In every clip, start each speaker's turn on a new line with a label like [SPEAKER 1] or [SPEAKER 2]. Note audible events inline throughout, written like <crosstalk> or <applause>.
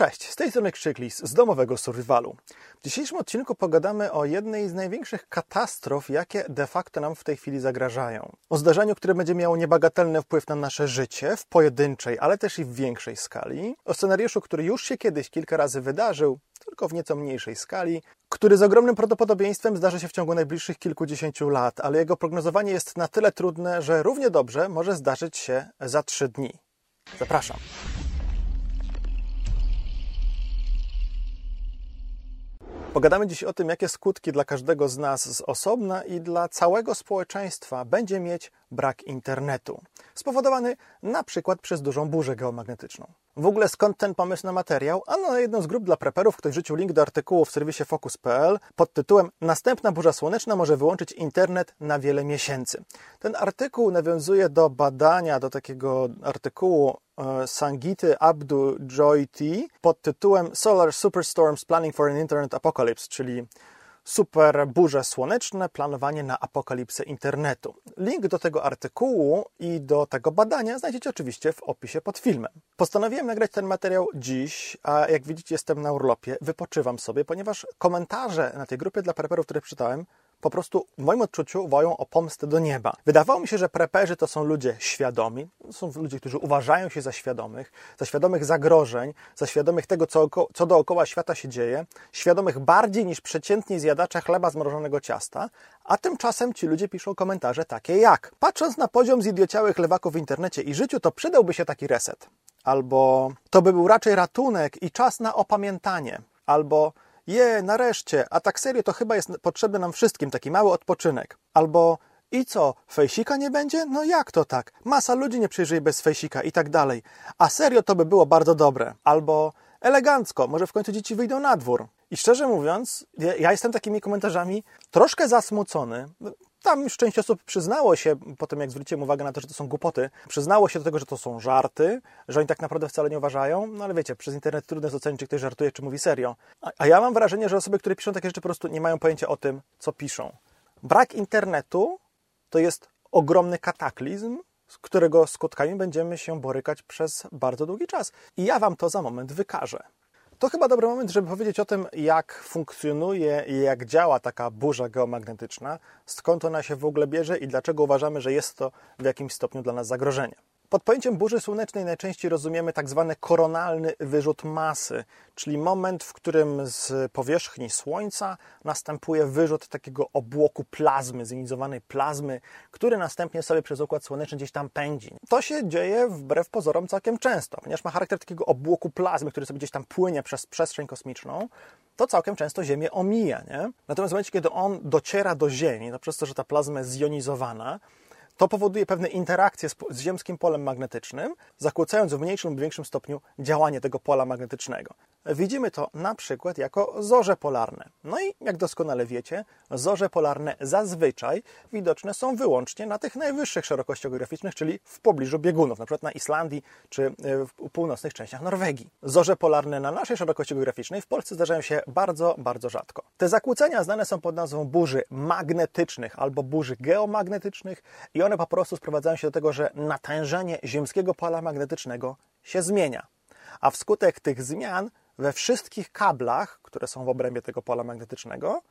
[SPEAKER 1] Cześć, z tej strony Krzyklis z domowego survivalu. W dzisiejszym odcinku pogadamy o jednej z największych katastrof, jakie de facto nam w tej chwili zagrażają. O zdarzeniu, które będzie miało niebagatelny wpływ na nasze życie w pojedynczej, ale też i w większej skali. O scenariuszu, który już się kiedyś kilka razy wydarzył, tylko w nieco mniejszej skali, który z ogromnym prawdopodobieństwem zdarzy się w ciągu najbliższych kilkudziesięciu lat, ale jego prognozowanie jest na tyle trudne, że równie dobrze może zdarzyć się za trzy dni. Zapraszam. Pogadamy dziś o tym, jakie skutki dla każdego z nas z osobna i dla całego społeczeństwa będzie mieć brak internetu, spowodowany na przykład przez dużą burzę geomagnetyczną. W ogóle skąd ten pomysł na materiał? A na jedną z grup dla preperów ktoś rzucił link do artykułu w serwisie Focus.pl pod tytułem Następna burza słoneczna może wyłączyć internet na wiele miesięcy. Ten artykuł nawiązuje do badania, do takiego artykułu e, Sangity Abdu Joy T pod tytułem Solar Superstorms Planning for an Internet Apocalypse, czyli super burze słoneczne, planowanie na apokalipsę internetu. Link do tego artykułu i do tego badania znajdziecie oczywiście w opisie pod filmem. Postanowiłem nagrać ten materiał dziś, a jak widzicie jestem na urlopie, wypoczywam sobie, ponieważ komentarze na tej grupie dla preperów, które czytałem, po prostu w moim odczuciu wołają o pomstę do nieba. Wydawało mi się, że preperzy to są ludzie świadomi, są ludzie, którzy uważają się za świadomych, za świadomych zagrożeń, za świadomych tego, co, co dookoła świata się dzieje, świadomych bardziej niż przeciętni zjadacze chleba zmrożonego ciasta, a tymczasem ci ludzie piszą komentarze takie jak patrząc na poziom zidiociałych lewaków w internecie i życiu, to przydałby się taki reset. Albo to by był raczej ratunek i czas na opamiętanie. Albo je, nareszcie, a tak serio to chyba jest potrzebny nam wszystkim taki mały odpoczynek. Albo i co, fejsika nie będzie? No jak to tak? Masa ludzi nie przeżyje bez fejsika i tak dalej. A serio to by było bardzo dobre. Albo elegancko, może w końcu dzieci wyjdą na dwór. I szczerze mówiąc, ja jestem takimi komentarzami troszkę zasmucony. Tam już część osób przyznało się, po tym jak zwróciłem uwagę na to, że to są głupoty, przyznało się do tego, że to są żarty, że oni tak naprawdę wcale nie uważają. No ale wiecie, przez internet trudno jest ocenić, czy ktoś żartuje, czy mówi serio. A, a ja mam wrażenie, że osoby, które piszą takie rzeczy, po prostu nie mają pojęcia o tym, co piszą. Brak internetu to jest ogromny kataklizm, z którego skutkami będziemy się borykać przez bardzo długi czas. I ja Wam to za moment wykażę. To chyba dobry moment, żeby powiedzieć o tym, jak funkcjonuje i jak działa taka burza geomagnetyczna, skąd ona się w ogóle bierze i dlaczego uważamy, że jest to w jakimś stopniu dla nas zagrożenie. Pod pojęciem burzy słonecznej najczęściej rozumiemy tak zwany koronalny wyrzut masy, czyli moment, w którym z powierzchni Słońca następuje wyrzut takiego obłoku plazmy, zjonizowanej plazmy, który następnie sobie przez Układ Słoneczny gdzieś tam pędzi. To się dzieje wbrew pozorom całkiem często, ponieważ ma charakter takiego obłoku plazmy, który sobie gdzieś tam płynie przez przestrzeń kosmiczną, to całkiem często Ziemię omija. Nie? Natomiast w momencie, kiedy on dociera do Ziemi, no przez to, że ta plazma jest zjonizowana, to powoduje pewne interakcje z, z, ziemskim polem magnetycznym, zakłócając w mniejszym lub większym stopniu działanie tego pola magnetycznego. Widzimy to na przykład jako zorze polarne. No i jak doskonale wiecie, zorze polarne zazwyczaj widoczne są wyłącznie na tych najwyższych szerokościach geograficznych, czyli w pobliżu biegunów, na przykład na Islandii czy e, w północnych częściach Norwegii. Zorze polarne na naszej szerokości geograficznej w Polsce zdarzają się bardzo, bardzo rzadko. Te zakłócenia znane są pod nazwą burzy magnetycznych albo burzy geomagnetycznych i one po prostu sprowadzają się do tego, że natężenie ziemskiego pola magnetycznego się zmienia. A wskutek tych zmian we wszystkich kablach, które są w obrębie tego pola magnetycznego,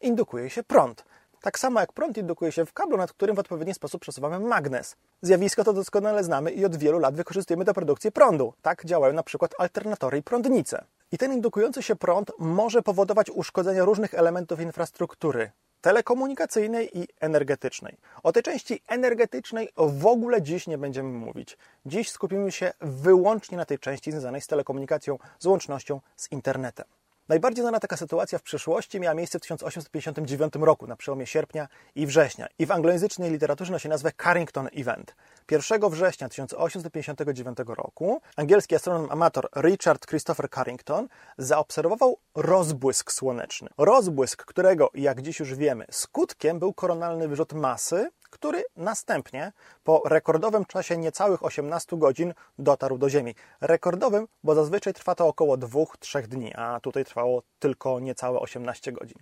[SPEAKER 1] indukuje się prąd. Tak samo jak prąd indukuje się w kablu, nad którym w odpowiedni sposób przesuwamy magnes. Zjawisko to doskonale znamy i od wielu lat wykorzystujemy do produkcji prądu. Tak działają na przykład alternatory i prądnice. I ten indukujący się prąd może powodować uszkodzenia różnych elementów infrastruktury, telekomunikacyjnej i energetycznej. O tej części energetycznej w ogóle dziś nie będziemy mówić. Dziś skupimy się wyłącznie na tej części związanej z telekomunikacją, z łącznością z internetem. Najbardziej znana taka sytuacja w przeszłości miała miejsce w 1859 roku, na przełomie sierpnia i września. I w anglojęzycznej literaturze nosi nazwę Carrington Event. 1 września 1859 roku angielski astronom amator Richard Christopher Carrington zaobserwował rozbłysk słoneczny. Rozbłysk, którego, jak dziś już wiemy, skutkiem był koronalny wyrzut masy, który następnie po rekordowym czasie niecałych 18 godzin dotarł do Ziemi. Rekordowym, bo zazwyczaj trwa to około 2-3 dni, a tutaj trwało tylko niecałe 18 godzin.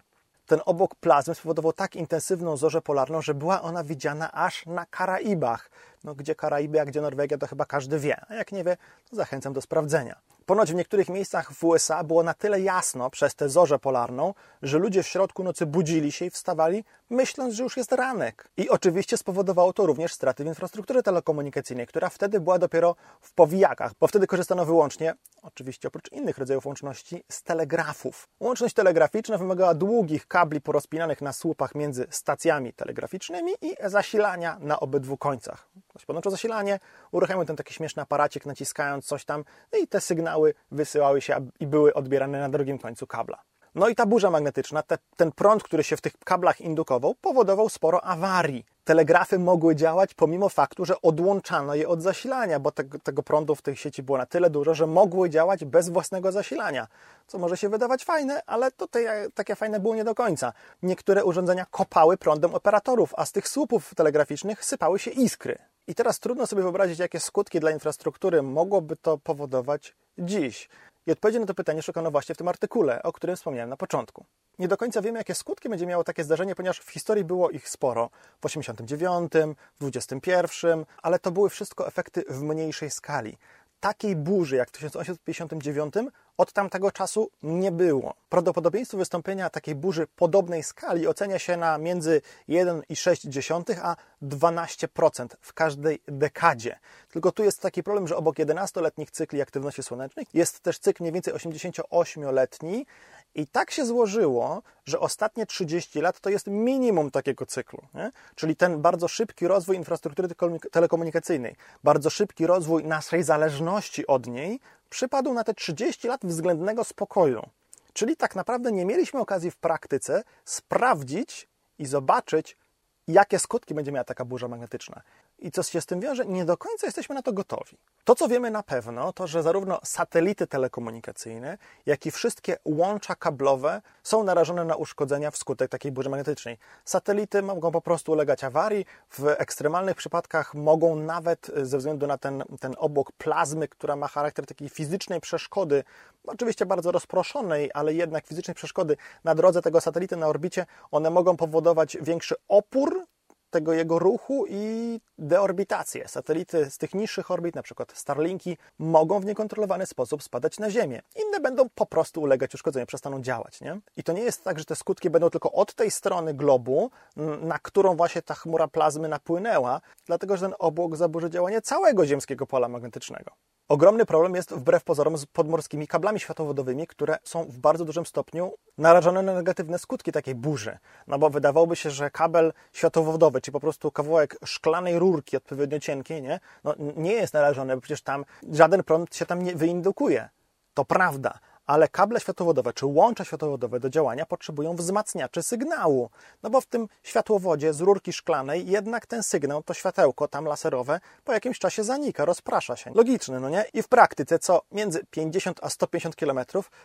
[SPEAKER 1] Ten obok plazmy spowodował tak intensywną zorzę polarną, że była ona widziana aż na Karaibach. No, gdzie Karaiby, a gdzie Norwegia, to chyba każdy wie. A jak nie wie, to zachęcam do sprawdzenia. Ponoć w niektórych miejscach w USA było na tyle jasno przez tę zorzę polarną, że ludzie w środku nocy budzili się i wstawali, myśląc, że już jest ranek. I oczywiście spowodowało to również straty w infrastrukturze telekomunikacyjnej, która wtedy była dopiero w powijakach, bo wtedy korzystano wyłącznie, oczywiście oprócz innych rodzajów łączności, z telegrafów. Łączność telegraficzna wymagała długich kabli porozpinanych na słupach między stacjami telegraficznymi i zasilania na obydwu końcach. Podłączył zasilanie, uruchamiał ten taki śmieszny aparacik, naciskając coś tam no i te sygnały wysyłały się i były odbierane na drugim końcu kabla. No i ta burza magnetyczna, te, ten prąd, który się w tych kablach indukował, powodował sporo awarii. Telegrafy mogły działać pomimo faktu, że odłączano je od zasilania, bo tego, tego prądu w tej sieci było na tyle dużo, że mogły działać bez własnego zasilania. Co może się wydawać fajne, ale to te, takie fajne było nie do końca. Niektóre urządzenia kopały prądem operatorów, a z tych słupów telegraficznych sypały się iskry. I teraz trudno sobie wyobrazić, jakie skutki dla infrastruktury mogłoby to powodować dziś. I odpowiedzi na to pytanie szukano właśnie w tym artykule, o którym wspomniałem na początku. Nie do końca wiemy, jakie skutki będzie miało takie zdarzenie, ponieważ w historii było ich sporo. W 89, w 21, ale to były wszystko efekty w mniejszej skali takiej burzy jak w 1859 od tamtego czasu nie było. Prawdopodobieństwo wystąpienia takiej burzy podobnej skali ocenia się na między 1,6 a 12% w każdej dekadzie. Tylko tu jest taki problem, że obok 11-letnich cykli aktywności słonecznej jest też cykl mniej więcej 88-letni i tak się złożyło, że ostatnie 30 lat to jest minimum takiego cyklu. Nie? Czyli ten bardzo szybki rozwój infrastruktury telekomunikacyjnej, bardzo szybki rozwój naszej zależności od niej przypadł na te 30 lat względnego spokoju. Czyli tak naprawdę nie mieliśmy okazji w praktyce sprawdzić i zobaczyć, jakie skutki będzie miała taka burza magnetyczna. I co się z tym wiąże? Nie do końca jesteśmy na to gotowi. To, co wiemy na pewno, to że zarówno satelity telekomunikacyjne, jak i wszystkie łącza kablowe są narażone na uszkodzenia wskutek takiej burzy magnetycznej. Satelity mogą po prostu ulegać awarii, w ekstremalnych przypadkach mogą nawet ze względu na ten, ten obłok plazmy, która ma charakter takiej fizycznej przeszkody, oczywiście bardzo rozproszonej, ale jednak fizycznej przeszkody na drodze tego satelity na orbicie, one mogą powodować większy opór tego jego ruchu i deorbitację. Satelity z tych niższych orbit, na przykład Starlinki, mogą w niekontrolowany sposób spadać na Ziemię. Inne będą po prostu ulegać uszkodzeniu, przestaną działać. Nie? I to nie jest tak, że te skutki będą tylko od tej strony globu, na którą właśnie ta chmura plazmy napłynęła, dlatego że ten obłok zaburzy działanie całego ziemskiego pola magnetycznego. Ogromny problem jest wbrew pozorom z podmorskimi kablami światłowodowymi, które są w bardzo dużym stopniu narażone na negatywne skutki takiej burzy. No bo wydawałoby się, że kabel światłowodowy, czy po prostu kawałek szklanej rurki odpowiednio cienkiej, nie, no, nie jest narażony, bo przecież tam żaden prąd się tam nie wyindukuje. To prawda, ale kable światłowodowe czy łącza światłowodowe do działania potrzebują wzmacniaczy sygnału. No bo w tym światłowodzie z rurki szklanej jednak ten sygnał, to światełko tam laserowe po jakimś czasie zanika, rozprasza się. Logiczne, no nie? I w praktyce co między 50 a 150 km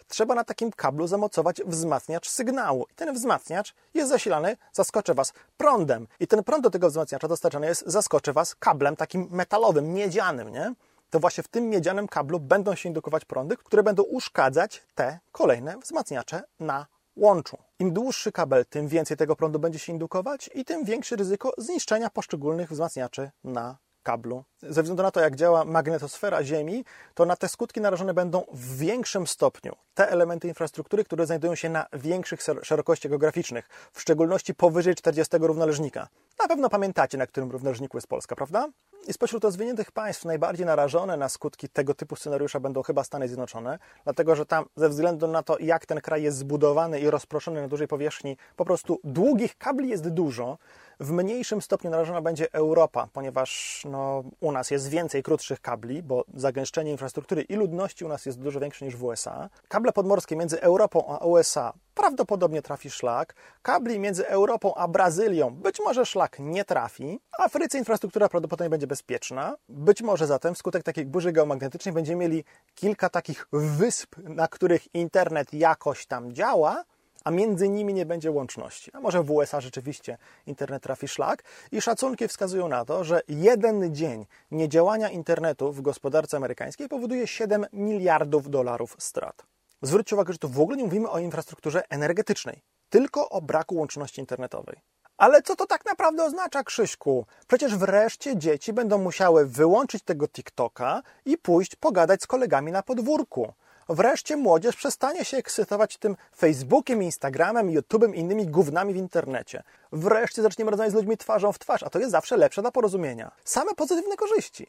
[SPEAKER 1] trzeba na takim kablu zamocować wzmacniacz sygnału. I ten wzmacniacz jest zasilany, zaskoczy Was prądem. I ten prąd do tego wzmacniacza dostarczany jest, zaskoczy Was kablem takim metalowym, miedzianym, nie? To właśnie w tym miedzianym kablu będą się indukować prądy, które będą uszkadzać te kolejne wzmacniacze na łączu. Im dłuższy kabel, tym więcej tego prądu będzie się indukować i tym większe ryzyko zniszczenia poszczególnych wzmacniaczy na kablu. Ze względu na to, jak działa magnetosfera Ziemi, to na te skutki narażone będą w większym stopniu te elementy infrastruktury, które znajdują się na większych szerokościach geograficznych, w szczególności powyżej 40 równoleżnika. Na pewno pamiętacie, na którym równoleżniku jest Polska, prawda? I spośród rozwiniętych państw najbardziej narażone na skutki tego typu scenariusza będą chyba Stany Zjednoczone, dlatego że tam ze względu na to, jak ten kraj jest zbudowany i rozproszony na dużej powierzchni, po prostu długich kabli jest dużo. W mniejszym stopniu narażona będzie Europa, ponieważ no, u nas jest więcej krótszych kabli, bo zagęszczenie infrastruktury i ludności u nas jest dużo większe niż w USA. Kable podmorskie między Europą a USA prawdopodobnie trafi szlak. Kabli między Europą a Brazylią być może szlak nie trafi. Afryce infrastruktura prawdopodobnie będzie bezpieczna. Być może zatem wskutek takiej burzy geomagnetycznej będziemy mieli kilka takich wysp, na których internet jakoś tam działa, a między nimi nie będzie łączności. A może w USA rzeczywiście internet trafi szlak i szacunki wskazują na to, że jeden dzień niedziałania internetu w gospodarce amerykańskiej powoduje 7 miliardów dolarów strat. Zwróćcie uwagę, że tu w ogóle nie mówimy o infrastrukturze energetycznej, tylko o braku łączności internetowej. Ale co to tak naprawdę oznacza, Krzyśku? Przecież wreszcie dzieci będą musiały wyłączyć tego TikToka i pójść pogadać z kolegami na podwórku. Wreszcie młodzież przestanie się ekscytować tym Facebookiem, Instagramem, YouTube'em i innymi gównami w internecie. Wreszcie zaczniemy rozmawiać z ludźmi twarzą w twarz, a to jest zawsze lepsze dla porozumienia. Same pozytywne korzyści.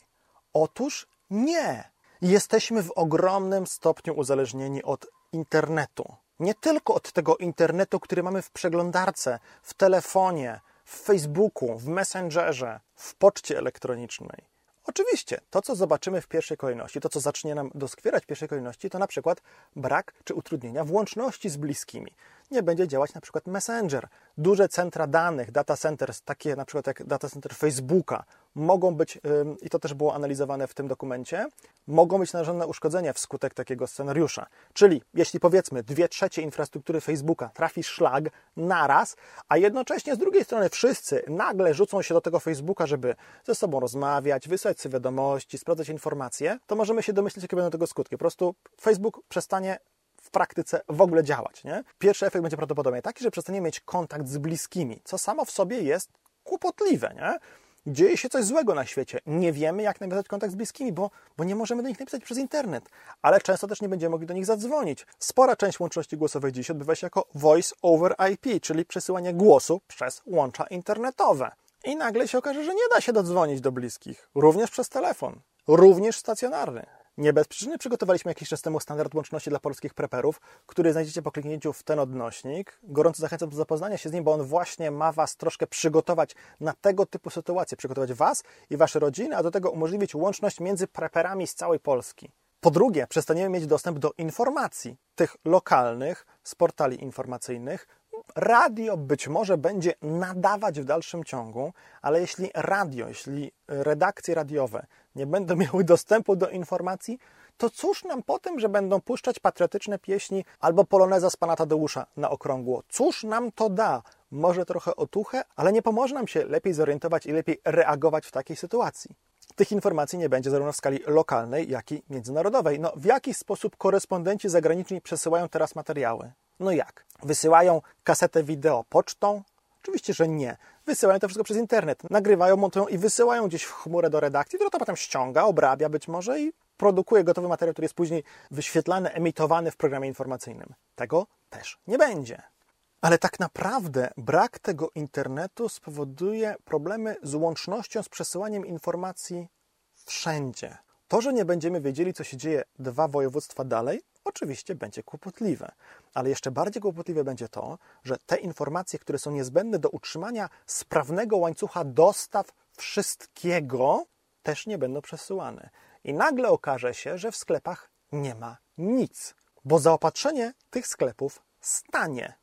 [SPEAKER 1] Otóż nie. Jesteśmy w ogromnym stopniu uzależnieni od internetu. Nie tylko od tego internetu, który mamy w przeglądarce, w telefonie, w Facebooku, w Messengerze, w poczcie elektronicznej. Oczywiście, to co zobaczymy w pierwszej kolejności, to co zacznie nam doskwierać w pierwszej kolejności, to na przykład brak czy utrudnienia w łączności z bliskimi. Nie będzie działać na przykład Messenger. Duże centra danych, data centers, takie na przykład jak data center Facebooka, mogą być, i to też było analizowane w tym dokumencie, mogą być narażone na uszkodzenia wskutek takiego scenariusza. Czyli jeśli powiedzmy dwie trzecie infrastruktury Facebooka trafi szlag naraz, a jednocześnie z drugiej strony wszyscy nagle rzucą się do tego Facebooka, żeby ze sobą rozmawiać, wysłać sobie wiadomości, sprawdzać informacje, to możemy się domyślić, jakie będą tego skutki. Po prostu Facebook przestanie w praktyce w ogóle działać. Nie? Pierwszy efekt będzie prawdopodobnie taki, że przestaniemy mieć kontakt z bliskimi, co samo w sobie jest kłopotliwe. Nie? Dzieje się coś złego na świecie. Nie wiemy, jak nawiązać kontakt z bliskimi, bo, bo nie możemy do nich napisać przez internet, ale często też nie będziemy mogli do nich zadzwonić. Spora część łączności głosowej dziś odbywa się jako voice over IP, czyli przesyłanie głosu przez łącza internetowe. I nagle się okaże, że nie da się dodzwonić do bliskich, również przez telefon, również stacjonarny. Nie bez przyczyny przygotowaliśmy jakiś czas temu standard łączności dla polskich preperów, który znajdziecie po kliknięciu w ten odnośnik. Gorąco zachęcam do zapoznania się z nim, bo on właśnie ma Was troszkę przygotować na tego typu sytuacje, przygotować Was i Wasze rodziny, a do tego umożliwić łączność między preperami z całej Polski. Po drugie, przestaniemy mieć dostęp do informacji, tych lokalnych, z portali informacyjnych, radio być może będzie nadawać w dalszym ciągu, ale jeśli radio, jeśli redakcje radiowe nie będą <laughs> miały dostępu do informacji, to cóż nam po tym, że będą puszczać patriotyczne pieśni albo poloneza z pana Tadeusza na okrągło? Cóż nam to da? Może trochę otuchę, ale nie pomoże nam się lepiej zorientować i lepiej reagować w takiej sytuacji. Tych informacji nie będzie zarówno w skali lokalnej, jak i międzynarodowej. No, w jaki sposób korespondenci zagraniczni przesyłają teraz materiały? No jak? Wysyłają kasetę wideo pocztą? Oczywiście, że nie. Wysyłają to wszystko przez internet. Nagrywają, montują i wysyłają gdzieś w chmurę do redakcji, która to potem ściąga, obrabia być może i produkuje gotowy materiał, który jest później wyświetlany, emitowany w programie informacyjnym. Tego też nie będzie. Ale tak naprawdę brak tego internetu spowoduje problemy z łącznością, z przesyłaniem informacji wszędzie. To, że nie będziemy wiedzieli, co się dzieje dwa województwa dalej, oczywiście będzie kłopotliwe. Ale jeszcze bardziej kłopotliwe będzie to, że te informacje, które są niezbędne do utrzymania sprawnego łańcucha dostaw wszystkiego, też nie będą przesyłane. I nagle okaże się, że w sklepach nie ma nic, bo zaopatrzenie tych sklepów stanie.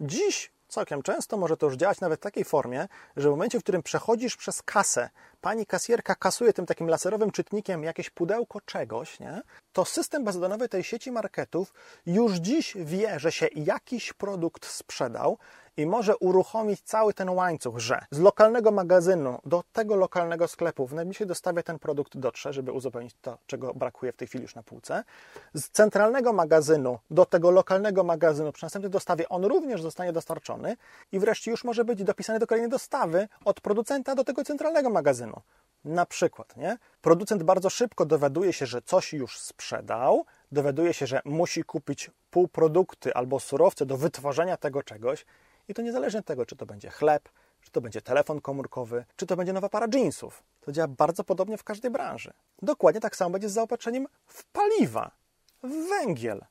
[SPEAKER 1] Dziś całkiem często może to już działać nawet w takiej formie, że w momencie, w którym przechodzisz przez kasę, pani kasjerka kasuje tym takim laserowym czytnikiem jakieś pudełko czegoś, nie? to system bazodonowy tej sieci marketów już dziś wie, że się jakiś produkt sprzedał i może uruchomić cały ten łańcuch, że z lokalnego magazynu do tego lokalnego sklepu w najbliższej dostawie ten produkt dotrze, żeby uzupełnić to, czego brakuje w tej chwili już na półce. Z centralnego magazynu do tego lokalnego magazynu przy następnej dostawie on również zostanie dostarczony i wreszcie już może być dopisany do kolejnej dostawy od producenta do tego centralnego magazynu. Na przykład, nie? Producent bardzo szybko dowiaduje się, że coś już sprzedał, dowiaduje się, że musi kupić półprodukty albo surowce do wytworzenia tego czegoś i to niezależnie od tego, czy to będzie chleb, czy to będzie telefon komórkowy, czy to będzie nowa para jeansów. To działa bardzo podobnie w każdej branży. Dokładnie tak samo będzie z zaopatrzeniem w paliwa, w węgiel,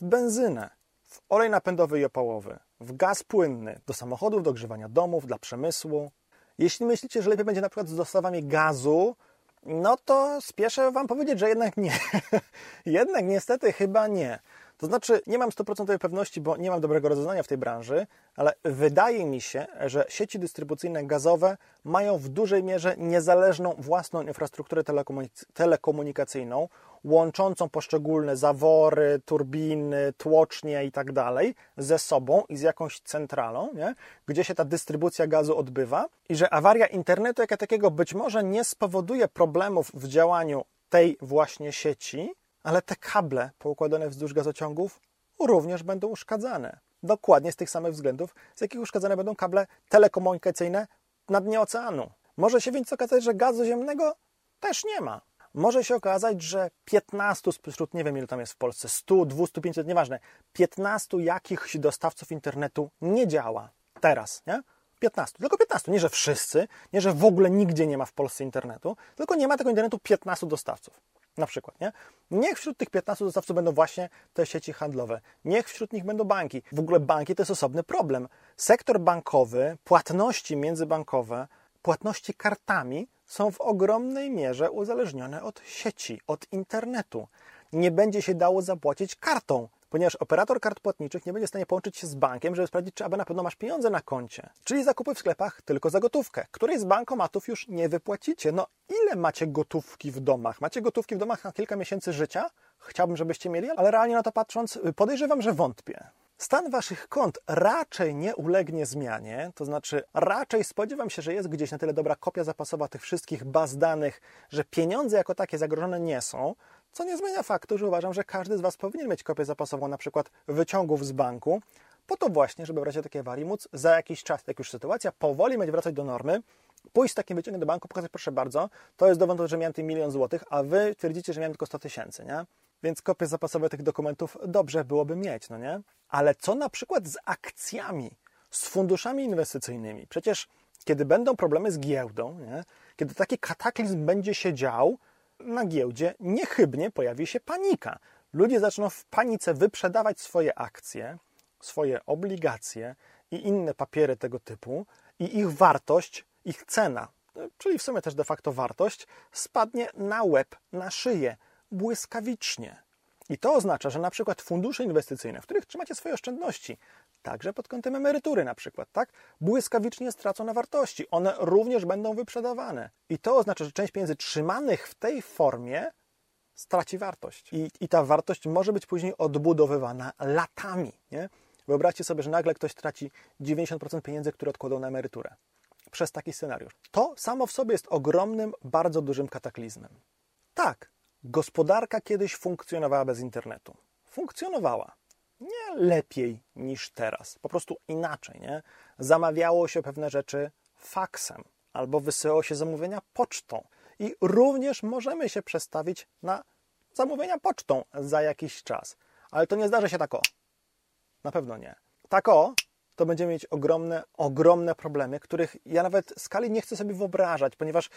[SPEAKER 1] w benzynę, w olej napędowy i opałowy, w gaz płynny do samochodów, do ogrzewania domów, dla przemysłu. Jeśli myślicie, że lepiej będzie na przykład z dostawami gazu, no to spieszę Wam powiedzieć, że jednak nie. <laughs> jednak niestety chyba nie. To znaczy, nie mam 100% pewności, bo nie mam dobrego rozeznania w tej branży, ale wydaje mi się, że sieci dystrybucyjne gazowe mają w dużej mierze niezależną własną infrastrukturę telekomunikacyjną, łączącą poszczególne zawory, turbiny, tłocznie i tak dalej ze sobą i z jakąś centralą, nie? gdzie się ta dystrybucja gazu odbywa, i że awaria internetu jako takiego być może nie spowoduje problemów w działaniu tej właśnie sieci, ale te kable poukładane wzdłuż gazociągów również będą uszkadzane. Dokładnie z tych samych względów, z jakich uszkadzane będą kable telekomunikacyjne na dnie oceanu. Może się więc okazać, że gazu ziemnego też nie ma. Może się okazać, że 15 spośród, nie wiem ile tam jest w Polsce, 100, 200, 500, nieważne, 15 jakichś dostawców internetu nie działa teraz, nie? 15, tylko 15. Nie, że wszyscy, nie, że w ogóle nigdzie nie ma w Polsce internetu, tylko nie ma tego internetu 15 dostawców. Na przykład, nie? Niech wśród tych 15 dostawców będą właśnie te sieci handlowe. Niech wśród nich będą banki. W ogóle banki to jest osobny problem. Sektor bankowy, płatności międzybankowe, płatności kartami są w ogromnej mierze uzależnione od sieci, od internetu. Nie będzie się dało zapłacić kartą, ponieważ operator kart płatniczych nie będzie w stanie połączyć się z bankiem, żeby sprawdzić, czy aby na pewno masz pieniądze na koncie. Czyli zakupy w sklepach tylko za gotówkę, której z bankomatów już nie wypłacicie. No ile macie gotówki w domach? Macie gotówki w domach na kilka miesięcy życia? Chciałbym, żebyście mieli, ale realnie na to patrząc, podejrzewam, że wątpię. Stan waszych kont raczej nie ulegnie zmianie, to znaczy raczej spodziewam się, że jest gdzieś na tyle dobra kopia zapasowa tych wszystkich baz danych, że pieniądze jako takie zagrożone nie są, co nie zmienia faktu, że uważam, że każdy z Was powinien mieć kopię zapasową na przykład wyciągów z banku, po to właśnie, żeby w razie takiej awarii móc za jakiś czas, jak już sytuacja powoli będzie wracać do normy, pójść z takim wyciągiem do banku, pokazać proszę bardzo, to jest dowód, że miałem ten milion złotych, a Wy twierdzicie, że miałem tylko 100 tysięcy, nie? Więc kopie zapasowe tych dokumentów dobrze byłoby mieć, no nie? Ale co na przykład z akcjami, z funduszami inwestycyjnymi? Przecież kiedy będą problemy z giełdą, nie? kiedy taki kataklizm będzie się dział, na giełdzie niechybnie pojawi się panika. Ludzie zaczną w panice wyprzedawać swoje akcje, swoje obligacje i inne papiery tego typu, i ich wartość, ich cena, czyli w sumie też de facto wartość, spadnie na łeb, na szyję, błyskawicznie. I to oznacza, że na przykład fundusze inwestycyjne, w których trzymacie swoje oszczędności, także pod kątem emerytury na przykład, tak, błyskawicznie stracą na wartości. One również będą wyprzedawane. I to oznacza, że część pieniędzy trzymanych w tej formie straci wartość. I, i ta wartość może być później odbudowywana latami. Nie? Wyobraźcie sobie, że nagle ktoś traci 90% pieniędzy, które odkładał na emeryturę przez taki scenariusz. To samo w sobie jest ogromnym, bardzo dużym kataklizmem. Tak, gospodarka kiedyś funkcjonowała bez internetu. Funkcjonowała nie lepiej niż teraz, po prostu inaczej, nie? Zamawiało się pewne rzeczy faksem albo wysyłało się zamówienia pocztą i również możemy się przestawić na zamówienia pocztą za jakiś czas. Ale to nie zdarzy się tak o. Na pewno nie. Tak o, to będziemy mieć ogromne, ogromne problemy, których ja nawet skali nie chcę sobie wyobrażać, ponieważ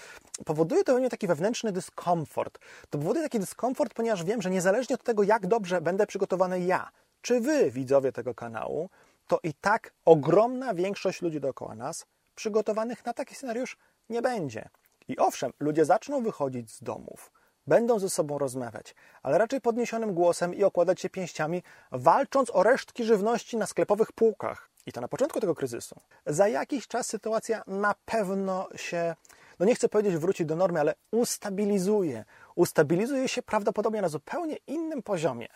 [SPEAKER 1] powoduje to we mnie taki wewnętrzny dyskomfort. To powoduje taki dyskomfort, ponieważ wiem, że niezależnie od tego, jak dobrze będę przygotowany ja, czy wy, widzowie tego kanału, to i tak ogromna większość ludzi dookoła nas przygotowanych na taki scenariusz nie będzie. I owszem, ludzie zaczną wychodzić z domów, będą ze sobą rozmawiać, ale raczej podniesionym głosem i okładać się pięściami, walcząc o resztki żywności na sklepowych półkach. I to na początku tego kryzysu. Za jakiś czas sytuacja na pewno się, no nie chcę powiedzieć wróci do normy, ale ustabilizuje. Ustabilizuje się prawdopodobnie na zupełnie innym poziomie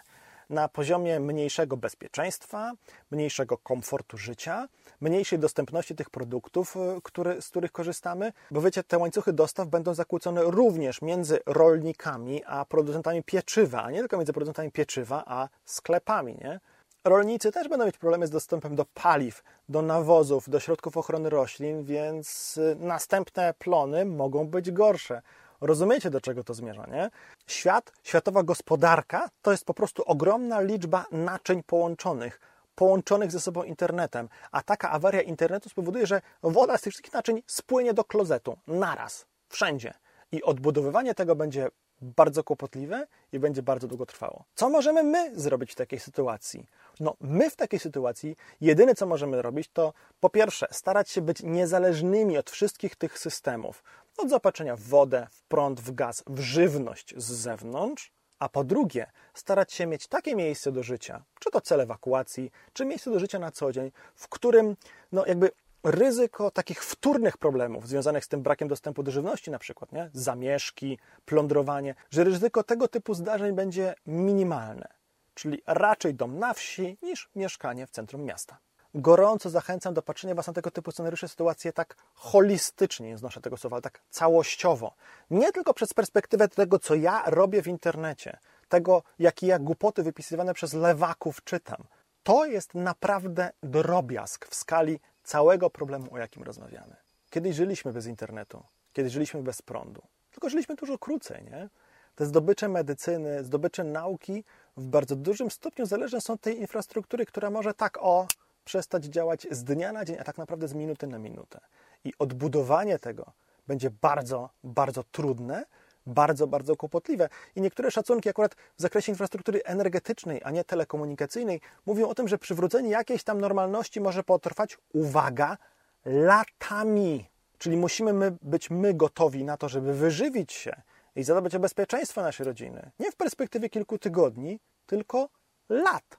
[SPEAKER 1] na poziomie mniejszego bezpieczeństwa, mniejszego komfortu życia, mniejszej dostępności tych produktów, e, który, z których korzystamy, bo wiecie, te łańcuchy dostaw będą zakłócone również między rolnikami a producentami pieczywa, a nie tylko między producentami pieczywa a sklepami, nie? Rolnicy też będą mieć problemy z dostępem do paliw, do nawozów, do środków ochrony roślin, więc e, następne plony mogą być gorsze. Rozumiecie, do czego to zmierza, nie? Świat, światowa gospodarka to jest po prostu ogromna liczba naczyń połączonych, połączonych ze sobą internetem. A taka awaria internetu spowoduje, że woda z tych wszystkich naczyń spłynie do klozetu naraz, wszędzie. I odbudowywanie tego będzie bardzo kłopotliwe i będzie bardzo długo trwało. Co możemy my zrobić w takiej sytuacji? No, my w takiej sytuacji jedyne co możemy robić to po pierwsze starać się być niezależnymi od wszystkich tych systemów, od zaopatrzenia w wodę, w prąd, w gaz, w żywność z zewnątrz, a po drugie starać się mieć takie miejsce do życia, czy to cel ewakuacji, czy miejsce do życia na co dzień, w którym no jakby ryzyko takich wtórnych problemów związanych z tym brakiem dostępu do żywności, na przykład nie? zamieszki, plądrowanie, że ryzyko tego typu zdarzeń będzie minimalne, czyli raczej dom na wsi niż mieszkanie w centrum miasta. Gorąco zachęcam do patrzenia Was na tego typu scenariusze, sytuacje tak holistycznie, nie znoszę tego słowa, ale tak całościowo. Nie tylko przez perspektywę tego, co ja robię w internecie, tego, jakie ja głupoty wypisywane przez lewaków czytam, To jest naprawdę drobiazg w skali całego problemu, o jakim rozmawiamy. Kiedyś żyliśmy bez internetu, kiedyś żyliśmy bez prądu, tylko żyliśmy dużo krócej, nie? Te zdobycze medycyny, zdobycze nauki w bardzo dużym stopniu zależne są od tej infrastruktury, która może tak o przestać działać z dnia na dzień, a tak naprawdę z minuty na minutę. I odbudowanie tego będzie bardzo, bardzo trudne, bardzo, bardzo kłopotliwe. I niektóre szacunki, akurat w zakresie infrastruktury energetycznej, a nie telekomunikacyjnej, mówią o tym, że przywrócenie jakiejś tam normalności może potrwać, uwaga, latami. Czyli musimy my, być my gotowi na to, żeby wyżywić się i zadbać o bezpieczeństwo naszej rodziny. Nie w perspektywie kilku tygodni, tylko lat.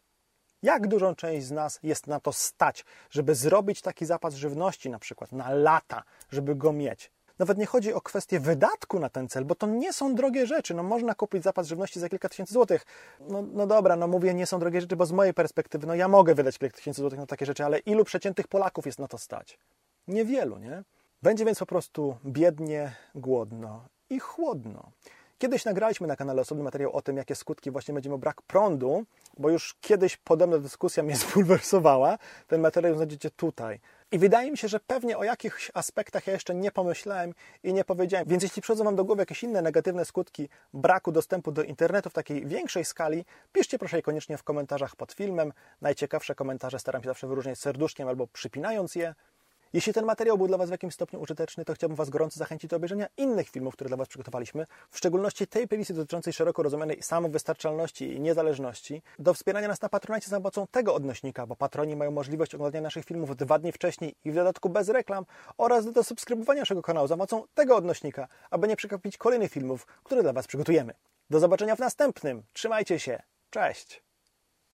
[SPEAKER 1] Jak dużą część z nas jest na to stać, żeby zrobić taki zapas żywności, na przykład na lata, żeby go mieć? Nawet nie chodzi o kwestię wydatku na ten cel, bo to nie są drogie rzeczy. No, można kupić zapas żywności za kilka tysięcy złotych. No, no dobra, no mówię, nie są drogie rzeczy, bo z mojej perspektywy, no ja mogę wydać kilka tysięcy złotych na takie rzeczy, ale ilu przeciętnych Polaków jest na to stać? Niewielu, nie? Będzie więc po prostu biednie, głodno i chłodno. Kiedyś nagraliśmy na kanale osobny materiał o tym, jakie skutki właśnie będzie miał brak prądu, bo już kiedyś podobna dyskusja mnie <laughs> zbulwersowała. Ten materiał znajdziecie tutaj. I wydaje mi się, że pewnie o jakichś aspektach ja jeszcze nie pomyślałem i nie powiedziałem. Więc jeśli przychodzą Wam do głowy jakieś inne negatywne skutki braku dostępu do internetu w takiej większej skali, piszcie proszę je koniecznie w komentarzach pod filmem. Najciekawsze komentarze staram się zawsze wyróżniać serduszkiem albo przypinając je. Jeśli ten materiał był dla Was w jakimś stopniu użyteczny, to chciałbym Was gorąco zachęcić do obejrzenia innych filmów, które dla Was przygotowaliśmy, w szczególności tej playlisty dotyczącej szeroko rozumianej samowystarczalności i niezależności, do wspierania nas na Patronite za pomocą tego odnośnika, bo patroni mają możliwość oglądania naszych filmów dwa dni wcześniej i w dodatku bez reklam oraz do subskrybowania naszego kanału za pomocą tego odnośnika, aby nie przegapić kolejnych filmów, które dla Was przygotujemy. Do zobaczenia w następnym. Trzymajcie się. Cześć!